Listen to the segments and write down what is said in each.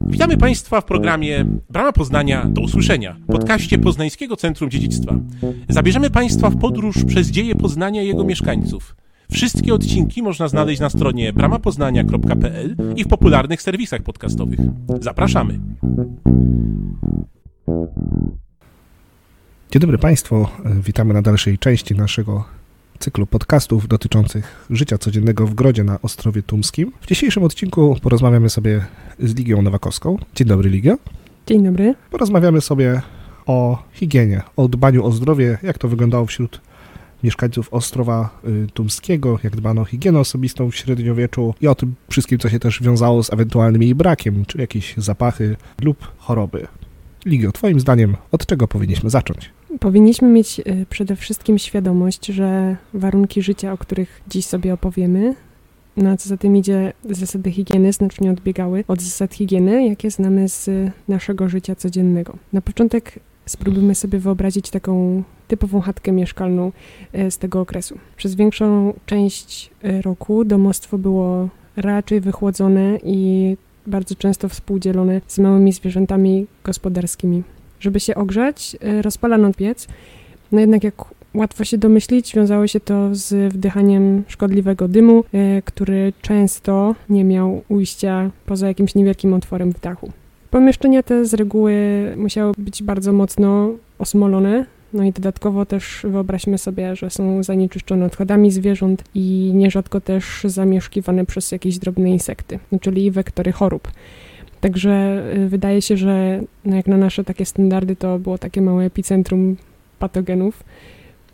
Witamy Państwa w programie Brama Poznania do usłyszenia, podcaście Poznańskiego Centrum Dziedzictwa. Zabierzemy Państwa w podróż przez dzieje Poznania i jego mieszkańców. Wszystkie odcinki można znaleźć na stronie bramapoznania.pl i w popularnych serwisach podcastowych. Zapraszamy. Dzień dobry Państwu, witamy na dalszej części naszego cyklu podcastów dotyczących życia codziennego w Grodzie na Ostrowie Tumskim. W dzisiejszym odcinku porozmawiamy sobie z Ligią Nowakowską. Dzień dobry Ligio. Dzień dobry. Porozmawiamy sobie o higienie, o dbaniu o zdrowie, jak to wyglądało wśród mieszkańców Ostrowa y, Tumskiego, jak dbano o higienę osobistą w średniowieczu i o tym wszystkim, co się też wiązało z ewentualnym jej brakiem, czy jakieś zapachy lub choroby. Ligio, Twoim zdaniem, od czego powinniśmy zacząć? Powinniśmy mieć y, przede wszystkim świadomość, że warunki życia, o których dziś sobie opowiemy, no a co za tym idzie, zasady higieny znacznie odbiegały od zasad higieny, jakie znamy z naszego życia codziennego. Na początek spróbujmy sobie wyobrazić taką typową chatkę mieszkalną y, z tego okresu. Przez większą część y, roku domostwo było raczej wychłodzone i bardzo często współdzielone z małymi zwierzętami gospodarskimi. Żeby się ogrzać, y, rozpalano piec, no jednak jak łatwo się domyślić, wiązało się to z wdychaniem szkodliwego dymu, y, który często nie miał ujścia poza jakimś niewielkim otworem w dachu. Pomieszczenia te z reguły musiały być bardzo mocno osmolone, no i dodatkowo też wyobraźmy sobie, że są zanieczyszczone odchodami zwierząt i nierzadko też zamieszkiwane przez jakieś drobne insekty, czyli wektory chorób. Także y, wydaje się, że no jak na nasze takie standardy to było takie małe epicentrum patogenów.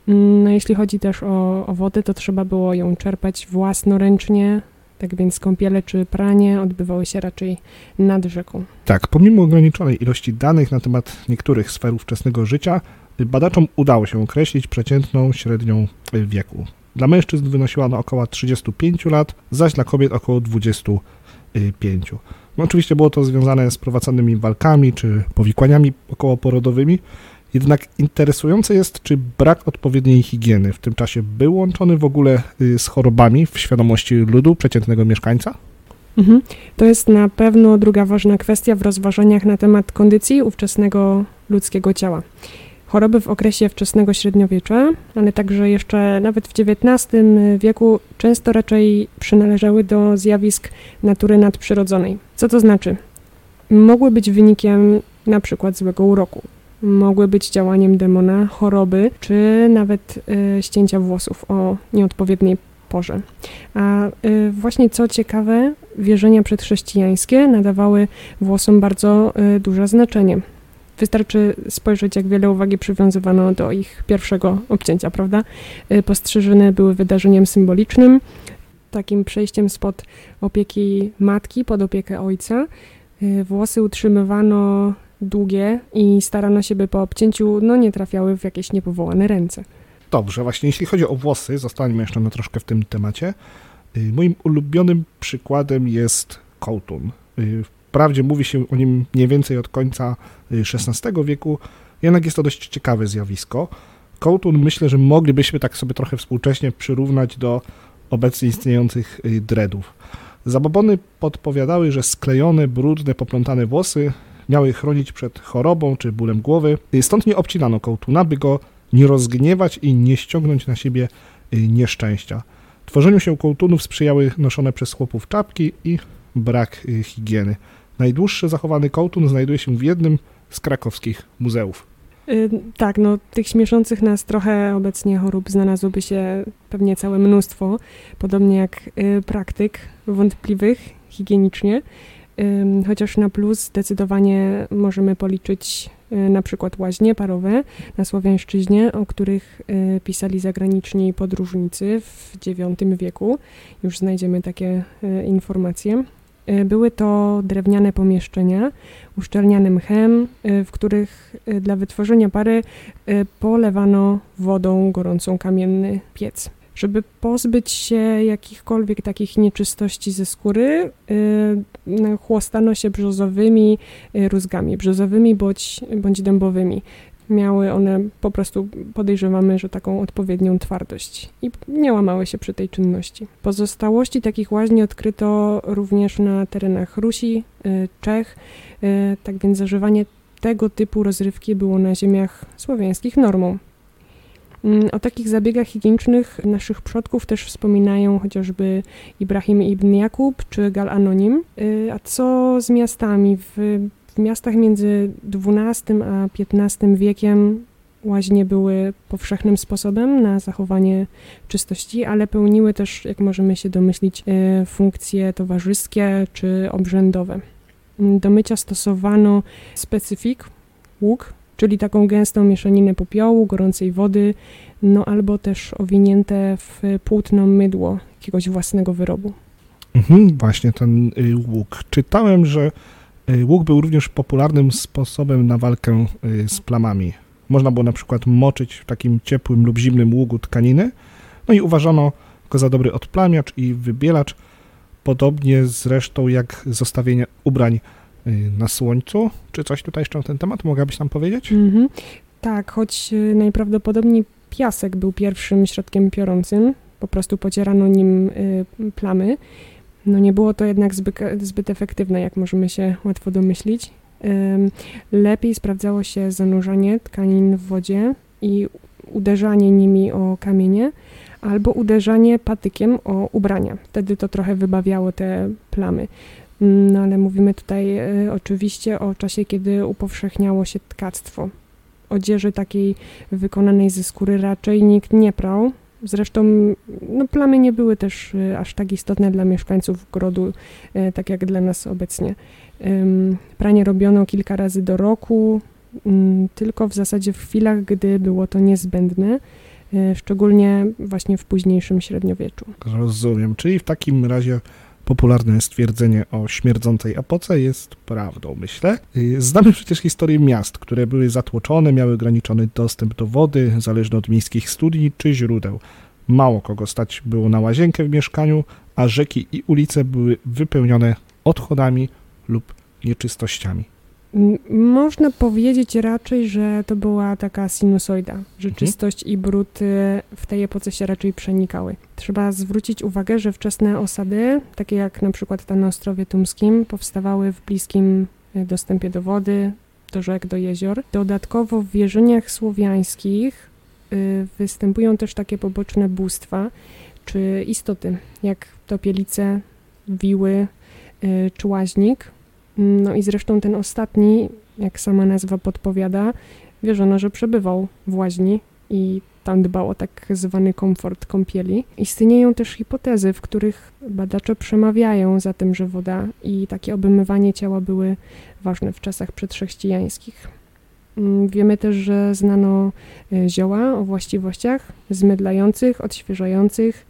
Mm, no jeśli chodzi też o, o wodę, to trzeba było ją czerpać własnoręcznie, tak więc kąpiele czy pranie odbywały się raczej nad rzeką. Tak, pomimo ograniczonej ilości danych na temat niektórych sfer ówczesnego życia, badaczom udało się określić przeciętną średnią wieku. Dla mężczyzn wynosiła ona około 35 lat, zaś dla kobiet około 25. No oczywiście było to związane z prowadzonymi walkami czy powikłaniami okołoporodowymi, jednak interesujące jest, czy brak odpowiedniej higieny w tym czasie był łączony w ogóle y, z chorobami w świadomości ludu, przeciętnego mieszkańca? Mhm. To jest na pewno druga ważna kwestia w rozważaniach na temat kondycji ówczesnego ludzkiego ciała. Choroby w okresie wczesnego średniowiecza, ale także jeszcze nawet w XIX wieku często raczej przynależały do zjawisk natury nadprzyrodzonej. Co to znaczy? Mogły być wynikiem na przykład złego uroku, mogły być działaniem demona, choroby, czy nawet y, ścięcia włosów o nieodpowiedniej porze. A y, właśnie co ciekawe, wierzenia przedchrześcijańskie nadawały włosom bardzo y, duże znaczenie. Wystarczy spojrzeć, jak wiele uwagi przywiązywano do ich pierwszego obcięcia, prawda? Y, postrzyżyny były wydarzeniem symbolicznym, takim przejściem spod opieki matki pod opiekę ojca. Y, włosy utrzymywano długie i starano się, by po obcięciu no, nie trafiały w jakieś niepowołane ręce. Dobrze, właśnie jeśli chodzi o włosy, zostańmy jeszcze na troszkę w tym temacie. Y, moim ulubionym przykładem jest kołtun. Wprawdzie mówi się o nim mniej więcej od końca XVI wieku, jednak jest to dość ciekawe zjawisko. Kołtun myślę, że moglibyśmy tak sobie trochę współcześnie przyrównać do obecnie istniejących dreadów. Zabobony podpowiadały, że sklejone, brudne, poplątane włosy miały chronić przed chorobą czy bólem głowy. Stąd nie obcinano kołtuna, by go nie rozgniewać i nie ściągnąć na siebie nieszczęścia. Tworzeniu się kołtunów sprzyjały noszone przez chłopów czapki i brak higieny. Najdłuższy zachowany kołtun znajduje się w jednym z krakowskich muzeów. Yy, tak, no tych śmieszących nas trochę obecnie chorób znalazłoby się pewnie całe mnóstwo, podobnie jak yy, praktyk wątpliwych higienicznie, chociaż na plus zdecydowanie możemy policzyć na przykład łaźnie parowe na Słowiańszczyźnie, o których pisali zagraniczni podróżnicy w IX wieku. Już znajdziemy takie informacje. Y, były to drewniane pomieszczenia uszczelniane mchem, y, w których y, dla wytworzenia pary polewano wodą gorącą kamienny piec. Żeby pozbyć się jakichkolwiek takich nieczystości ze skóry, chłostano się brzozowymi rózgami, brzozowymi bądź, bądź dębowymi. Miały one po prostu, podejrzewamy, że taką odpowiednią twardość i nie łamały się przy tej czynności. Pozostałości takich łaźni odkryto również na terenach Rusi, y, Czech, y, tak więc zażywanie tego typu rozrywki było na ziemiach słowiańskich normą. Mm, o takich zabiegach higienicznych naszych przodków też wspominają chociażby Ibrahim ibn Jakub czy Gal Anonim. Y, a co z miastami? W, w miastach między XII a XV wiekiem łaźnie były powszechnym sposobem na zachowanie czystości, ale pełniły też, jak możemy się domyślić, y, funkcje towarzyskie czy obrzędowe. Do mycia stosowano specyfik, łuk, czyli taką gęstą mieszaninę popiołu, gorącej wody, no albo też owinięte w płótno mydło jakiegoś własnego wyrobu. Mhm, właśnie ten y, łuk. Czytałem, że łuk był również popularnym sposobem na walkę y, z plamami. Można było na przykład moczyć w takim ciepłym lub zimnym ługu tkaniny, no i uważano go za dobry odplamiacz i wybielacz, podobnie zresztą jak zostawienie ubrań Y, na słońcu. Czy coś tutaj jeszcze na ten temat mogłabyś nam powiedzieć? Mhm. Tak, choć y, najprawdopodobniej piasek był pierwszym środkiem piorącym, po prostu pocierano nim y, plamy. No nie było to jednak zbyt, zbyt efektywne, jak możemy się łatwo domyślić. Lepiej sprawdzało się zanurzanie tkanin w wodzie i uderzanie nimi o kamienie, albo uderzanie patykiem o ubrania. Wtedy to trochę wybawiało te plamy. No ale mówimy tutaj y, oczywiście o czasie, kiedy upowszechniało się tkactwo. Odzieży takiej wykonanej ze skóry raczej nikt nie prał. Zresztą no, plamy nie były też y, aż tak istotne dla mieszkańców grodu, y, tak jak dla nas obecnie. Pranie robiono kilka razy do roku, mm, tylko w zasadzie w chwilach, gdy było to niezbędne, szczególnie właśnie w późniejszym średniowieczu. Rozumiem, czyli w takim razie popularne stwierdzenie o śmierdzącej apoce jest prawdą, myślę. Y, znamy przecież historię miast, które były zatłoczone, miały ograniczony dostęp do wody, zależny od miejskich studni czy źródeł. Mało kogo stać było na łazienkę w mieszkaniu, a rzeki i ulice były wypełnione odchodami lub nieczystościami. Można powiedzieć raczej, że to była taka sinusoida, że mhm. czystość i brud w tej epoce się raczej przenikały. Trzeba zwrócić uwagę, że wczesne osady, takie jak na przykład ta na Ostrowie Tumskim, powstawały w bliskim e, dostępie do wody, do rzek, do jezior. Dodatkowo w wierzeniach słowiańskich e, występują też takie poboczne bóstwa, czy istoty, jak topielice, wiły, e, czy łaźnik, no i zresztą ten ostatni, jak sama nazwa podpowiada, wierzono, że przebywał w łaźni i tam dbał o tak zwany komfort kąpieli. Istnieją też hipotezy, w których badacze przemawiają za tym, że woda i takie obmywanie ciała były ważne w czasach przedchrześcijańskich. Mm, wiemy też, że znano e, zioła o właściwościach zmydlających, odświeżających,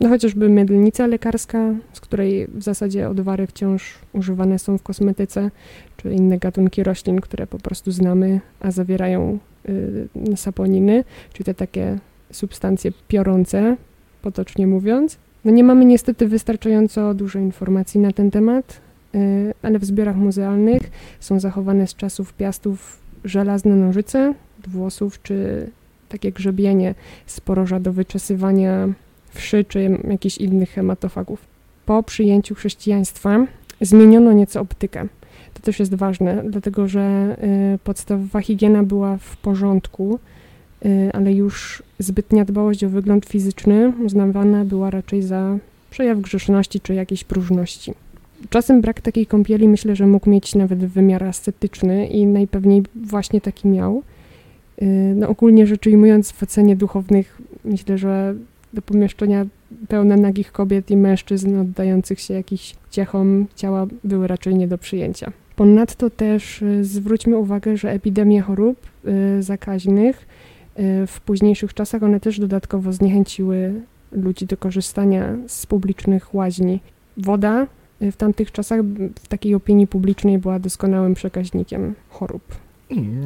no chociażby mydlnica lekarska, z której w zasadzie odwary wciąż używane są w kosmetyce, czy inne gatunki roślin, które po prostu znamy, a zawierają y, saponiny, czyli te takie substancje piorące, potocznie mówiąc. No nie mamy niestety wystarczająco dużo informacji na ten temat, y, ale w zbiorach muzealnych są zachowane z czasów piastów żelazne nożyce włosów, czy takie grzebienie z poroża do wyczesywania wszy, czy jakichś innych hematofagów. Po przyjęciu chrześcijaństwa zmieniono nieco optykę. To też jest ważne, dlatego że y, podstawowa higiena była w porządku, y, ale już zbytnia dbałość o wygląd fizyczny uznawana była raczej za przejaw grzeszności czy jakiejś próżności. Czasem brak takiej kąpieli myślę, że mógł mieć nawet wymiar ascetyczny i najpewniej właśnie taki miał. Y, no ogólnie rzecz ujmując w ocenie duchownych myślę, że do pomieszczenia pełne nagich kobiet i mężczyzn oddających się jakichś ciechom ciała były raczej nie do przyjęcia. Ponadto też y, zwróćmy uwagę, że epidemie chorób y, zakaźnych w późniejszych czasach one też dodatkowo zniechęciły ludzi do korzystania z publicznych łaźni. Woda w tamtych czasach w takiej opinii publicznej była doskonałym przekaźnikiem chorób.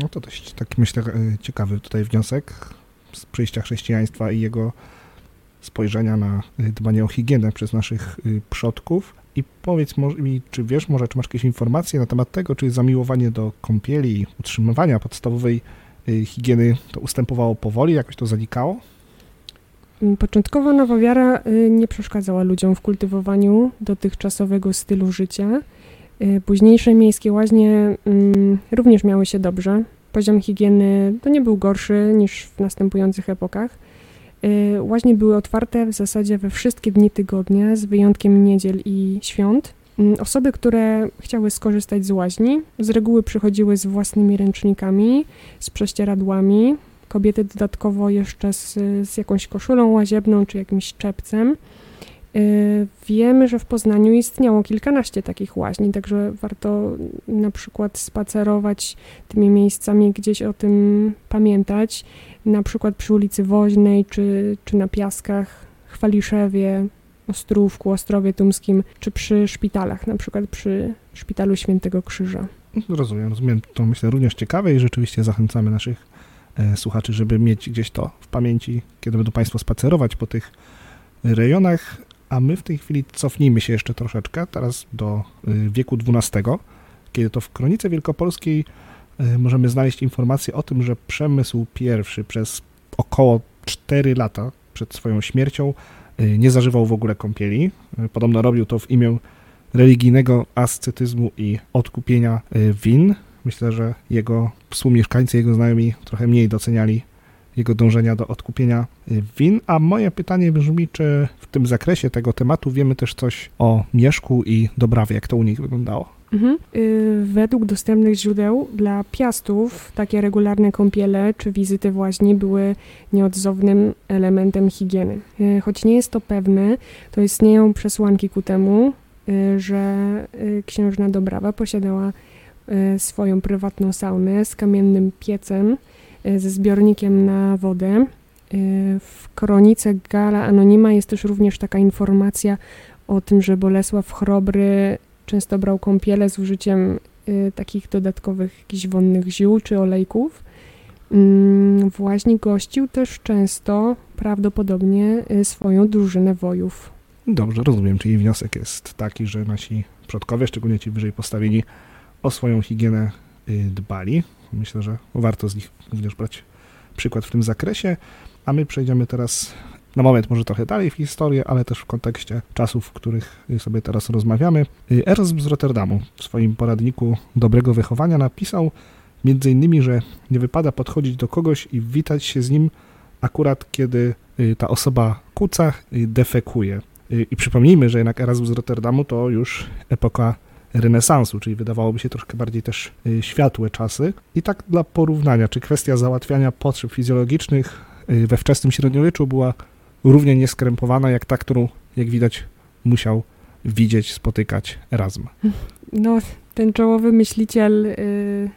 No to dość taki myślę ciekawy tutaj wniosek z przyjścia chrześcijaństwa i jego spojrzenia na e, dbanie o higienę przez naszych e, przodków. I powiedz mi, czy wiesz może, czy masz jakieś informacje na temat tego, czy zamiłowanie do kąpieli, utrzymywania podstawowej higieny to ustępowało powoli, jakoś to zanikało? Mm, początkowo nowa wiara y, nie przeszkadzała ludziom w kultywowaniu dotychczasowego stylu życia. Y, późniejsze miejskie łaźnie mm, również miały się dobrze. Poziom higieny to nie był gorszy niż w następujących epokach. Y, łaźnie były otwarte w zasadzie we wszystkie dni tygodnia, z wyjątkiem niedziel i świąt. Mm, osoby, które chciały skorzystać z łaźni, z reguły przychodziły z własnymi ręcznikami, z prześcieradłami, kobiety dodatkowo jeszcze z, z jakąś koszulą łaziebną czy jakimś czepcem. Y, wiemy, że w Poznaniu istniało kilkanaście takich łaźni, także warto na przykład spacerować tymi miejscami, gdzieś o tym pamiętać, na przykład przy ulicy Woźnej czy, czy na Piaskach, Chwaliszewie, Ostrówku, Ostrowie Tumskim, czy przy szpitalach, na przykład przy Szpitalu Świętego Krzyża. Rozumiem, rozumiem. To myślę również ciekawe i rzeczywiście zachęcamy naszych E, słuchaczy, żeby mieć gdzieś to w pamięci, kiedy będą Państwo spacerować po tych rejonach. A my w tej chwili cofnijmy się jeszcze troszeczkę, teraz do e, wieku XII, kiedy to w Kronice Wielkopolskiej możemy znaleźć informację o tym, że Przemysł I przez około 4 lata przed swoją śmiercią nie zażywał w ogóle kąpieli. Podobno robił to w imię religijnego ascetyzmu i odkupienia win. Myślę, że jego współmieszkańcy, jego znajomi trochę mniej doceniali jego dążenia do odkupienia y, win. A moje pytanie brzmi, czy w tym zakresie tego tematu wiemy też coś o Mieszku i Dobrawie, jak to u nich wyglądało? Mhm. Y, według dostępnych źródeł dla piastów takie regularne kąpiele czy wizyty w łaźni były nieodzownym elementem higieny. Y, choć nie jest to pewne, to istnieją przesłanki ku temu, że księżna Dobrawa posiadała Y, swoją prywatną saunę z kamiennym piecem, y, ze zbiornikiem na wodę. Y, w kronice Gala Anonima jest też również taka informacja o tym, że Bolesław Chrobry często brał kąpiele z użyciem takich dodatkowych jakichś wonnych ziół czy olejków. Mm, Właśnie gościł też często prawdopodobnie swoją drużynę wojów. Dobrze, rozumiem, czyli wniosek jest taki, że nasi przodkowie, szczególnie ci wyżej postawieni, o swoją higienę y, dbali. Myślę, że warto z nich również brać przykład w tym zakresie. A my przejdziemy teraz na moment może trochę dalej w historię, ale też w kontekście czasów, w których sobie teraz rozmawiamy. Y, Erasm z Rotterdamu w swoim poradniku dobrego wychowania napisał między innymi, że nie wypada podchodzić do kogoś i witać się z nim akurat kiedy y, ta osoba kuca, defekuje. I przypomnijmy, że jednak Erasmus z Rotterdamu to już epoka renesansu, czyli wydawałoby się troszkę bardziej też y, światłe czasy. I tak dla porównania, czy kwestia załatwiania potrzeb fizjologicznych y, we wczesnym średniowieczu była równie nieskrępowana jak ta, którą, jak widać, musiał widzieć, spotykać Erasm. No, ten czołowy myśliciel y,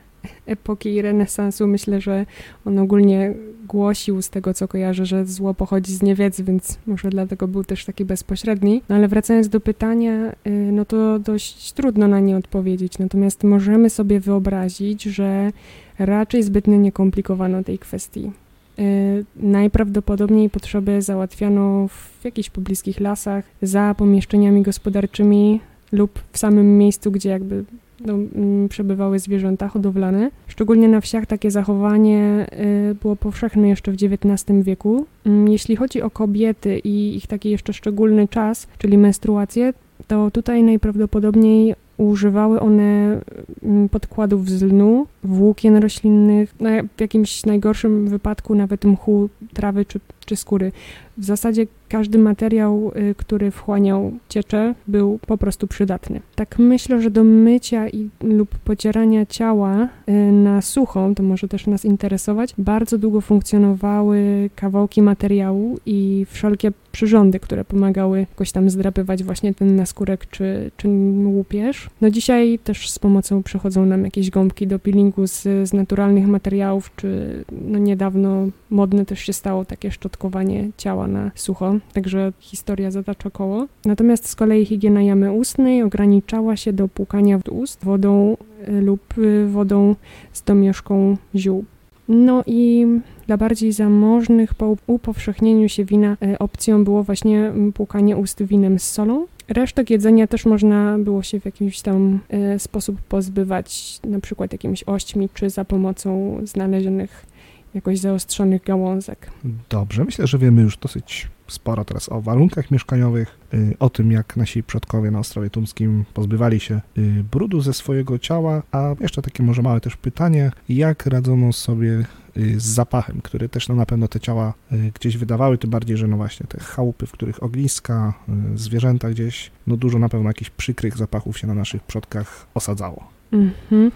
epoki renesansu, myślę, że on ogólnie głosił z tego, co kojarzę, że zło pochodzi z niewiedzy, więc może dlatego był też taki bezpośredni. No ale wracając do pytania, y, no to dość trudno na nie odpowiedzieć. Natomiast możemy sobie wyobrazić, że raczej zbytnio nie komplikowano tej kwestii. Y, najprawdopodobniej potrzeby załatwiano w jakichś pobliskich lasach, za pomieszczeniami gospodarczymi lub w samym miejscu, gdzie jakby no, mm, przebywały zwierzęta hodowlane. Szczególnie na wsiach takie zachowanie y, było powszechne jeszcze w XIX wieku. Mm, jeśli chodzi o kobiety i ich taki jeszcze szczególny czas, czyli menstruację, to tutaj najprawdopodobniej używały one mm, podkładów z lnu, włókien roślinnych, w jakimś najgorszym wypadku nawet mchu, trawy czy, czy skóry. W zasadzie każdy materiał, y, który wchłaniał ciecze, był po prostu przydatny. Tak myślę, że do mycia i, lub pocierania ciała y, na sucho, to może też nas interesować, bardzo długo funkcjonowały kawałki materiału i wszelkie przyrządy, które pomagały jakoś tam zdrapywać właśnie ten naskórek czy, czy łupież. No dzisiaj też z pomocą przychodzą nam jakieś gąbki do peelingu z, z naturalnych materiałów, czy no niedawno modne też się stało takie szczotkowanie ciała na sucho, także historia zatacza koło. Natomiast z kolei higiena jamy ustnej ograniczała się do płukania w ust wodą y, lub y, wodą z domieszką ziół. No i dla bardziej zamożnych po upowszechnieniu się wina y, opcją było właśnie płukanie ust winem z solą. Resztek jedzenia też można było się w jakiś tam sposób pozbywać, na przykład jakimiś ośćmi, czy za pomocą znalezionych jakoś zaostrzonych gałązek. Dobrze, myślę, że wiemy już dosyć sporo teraz o warunkach mieszkaniowych, y, o tym, jak nasi przodkowie na Ostrowie Tumskim pozbywali się y, brudu ze swojego ciała, a jeszcze takie może małe też pytanie, jak radzono sobie y, z zapachem, który też no, na pewno te ciała gdzieś wydawały, tym bardziej, że no właśnie te chałupy, w których ogniska, zwierzęta gdzieś, no dużo na pewno jakichś przykrych zapachów się na naszych przodkach osadzało. Mhm.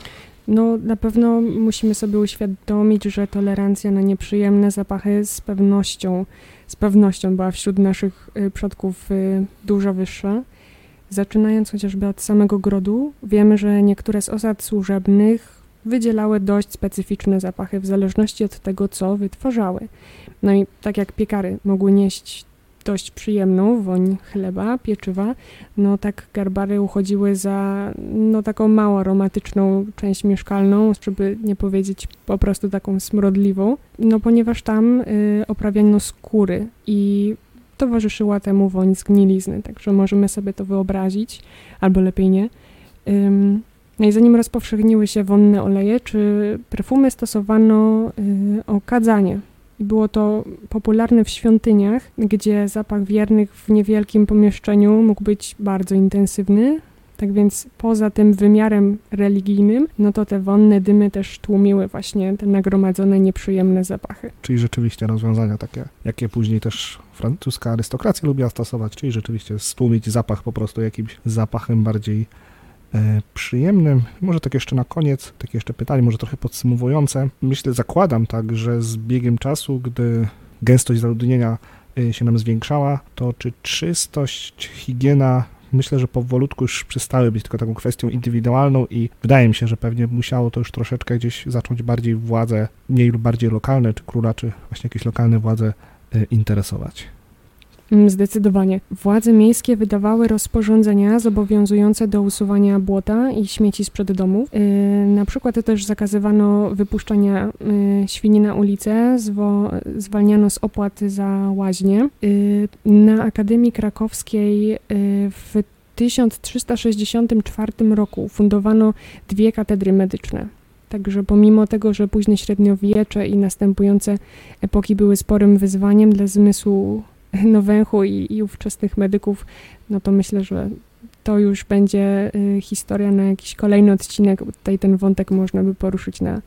No, na pewno musimy sobie uświadomić, że tolerancja na nieprzyjemne zapachy z pewnością, z pewnością była wśród naszych y, przodków y, dużo wyższa. Zaczynając chociażby od samego grodu, wiemy, że niektóre z osad służebnych wydzielały dość specyficzne zapachy w zależności od tego, co wytwarzały. No i tak jak piekary mogły nieść dość przyjemną woń chleba, pieczywa, no tak garbary uchodziły za no taką mało aromatyczną część mieszkalną, żeby nie powiedzieć po prostu taką smrodliwą, no ponieważ tam y, oprawiano skóry i towarzyszyła temu woń zgnilizny, także możemy sobie to wyobrazić, albo lepiej nie. Ym, no i zanim rozpowszechniły się wonne oleje czy perfumy, stosowano y, okadzanie było to popularne w świątyniach, gdzie zapach wiernych w niewielkim pomieszczeniu mógł być bardzo intensywny. Tak więc poza tym wymiarem religijnym, no to te wonne dymy też tłumiły właśnie te nagromadzone nieprzyjemne zapachy. Czyli rzeczywiście rozwiązania takie, jakie później też francuska arystokracja lubiła stosować, czyli rzeczywiście stłumić zapach po prostu jakimś zapachem bardziej przyjemnym. Może tak jeszcze na koniec, takie jeszcze pytanie, może trochę podsumowujące. Myślę, zakładam tak, że z biegiem czasu, gdy gęstość zaludnienia e, się nam zwiększała, to czy czystość, higiena myślę, że powolutku już przestały być tylko taką kwestią indywidualną i wydaje mi się, że pewnie musiało to już troszeczkę gdzieś zacząć bardziej władze, mniej lub bardziej lokalne, czy króla, czy właśnie jakieś lokalne władze e, interesować. Mm, zdecydowanie. Władze miejskie wydawały rozporządzenia zobowiązujące do usuwania błota i śmieci sprzed domów. Yy, na przykład też zakazywano wypuszczania yy, świni na ulicę, zwalniano z opłat za łaźnie. Yy, na Akademii Krakowskiej yy, w 1364 roku fundowano dwie katedry medyczne. Także pomimo tego, że późne średniowiecze i następujące epoki były sporym wyzwaniem dla zmysłu Nowęchu i, i ówczesnych medyków, no to myślę, że to już będzie y, historia na jakiś kolejny odcinek. Tutaj ten wątek można by poruszyć na,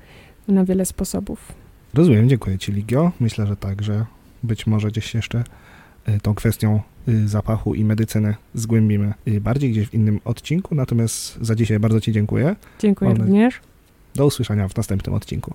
na wiele sposobów. Rozumiem, dziękuję Ci Ligio. Myślę, że tak, że być może gdzieś jeszcze y, tą kwestią y, zapachu i medycyny zgłębimy bardziej gdzieś w innym odcinku. Natomiast za dzisiaj bardzo Ci dziękuję. Dziękuję Mamy również. Do usłyszenia w następnym odcinku.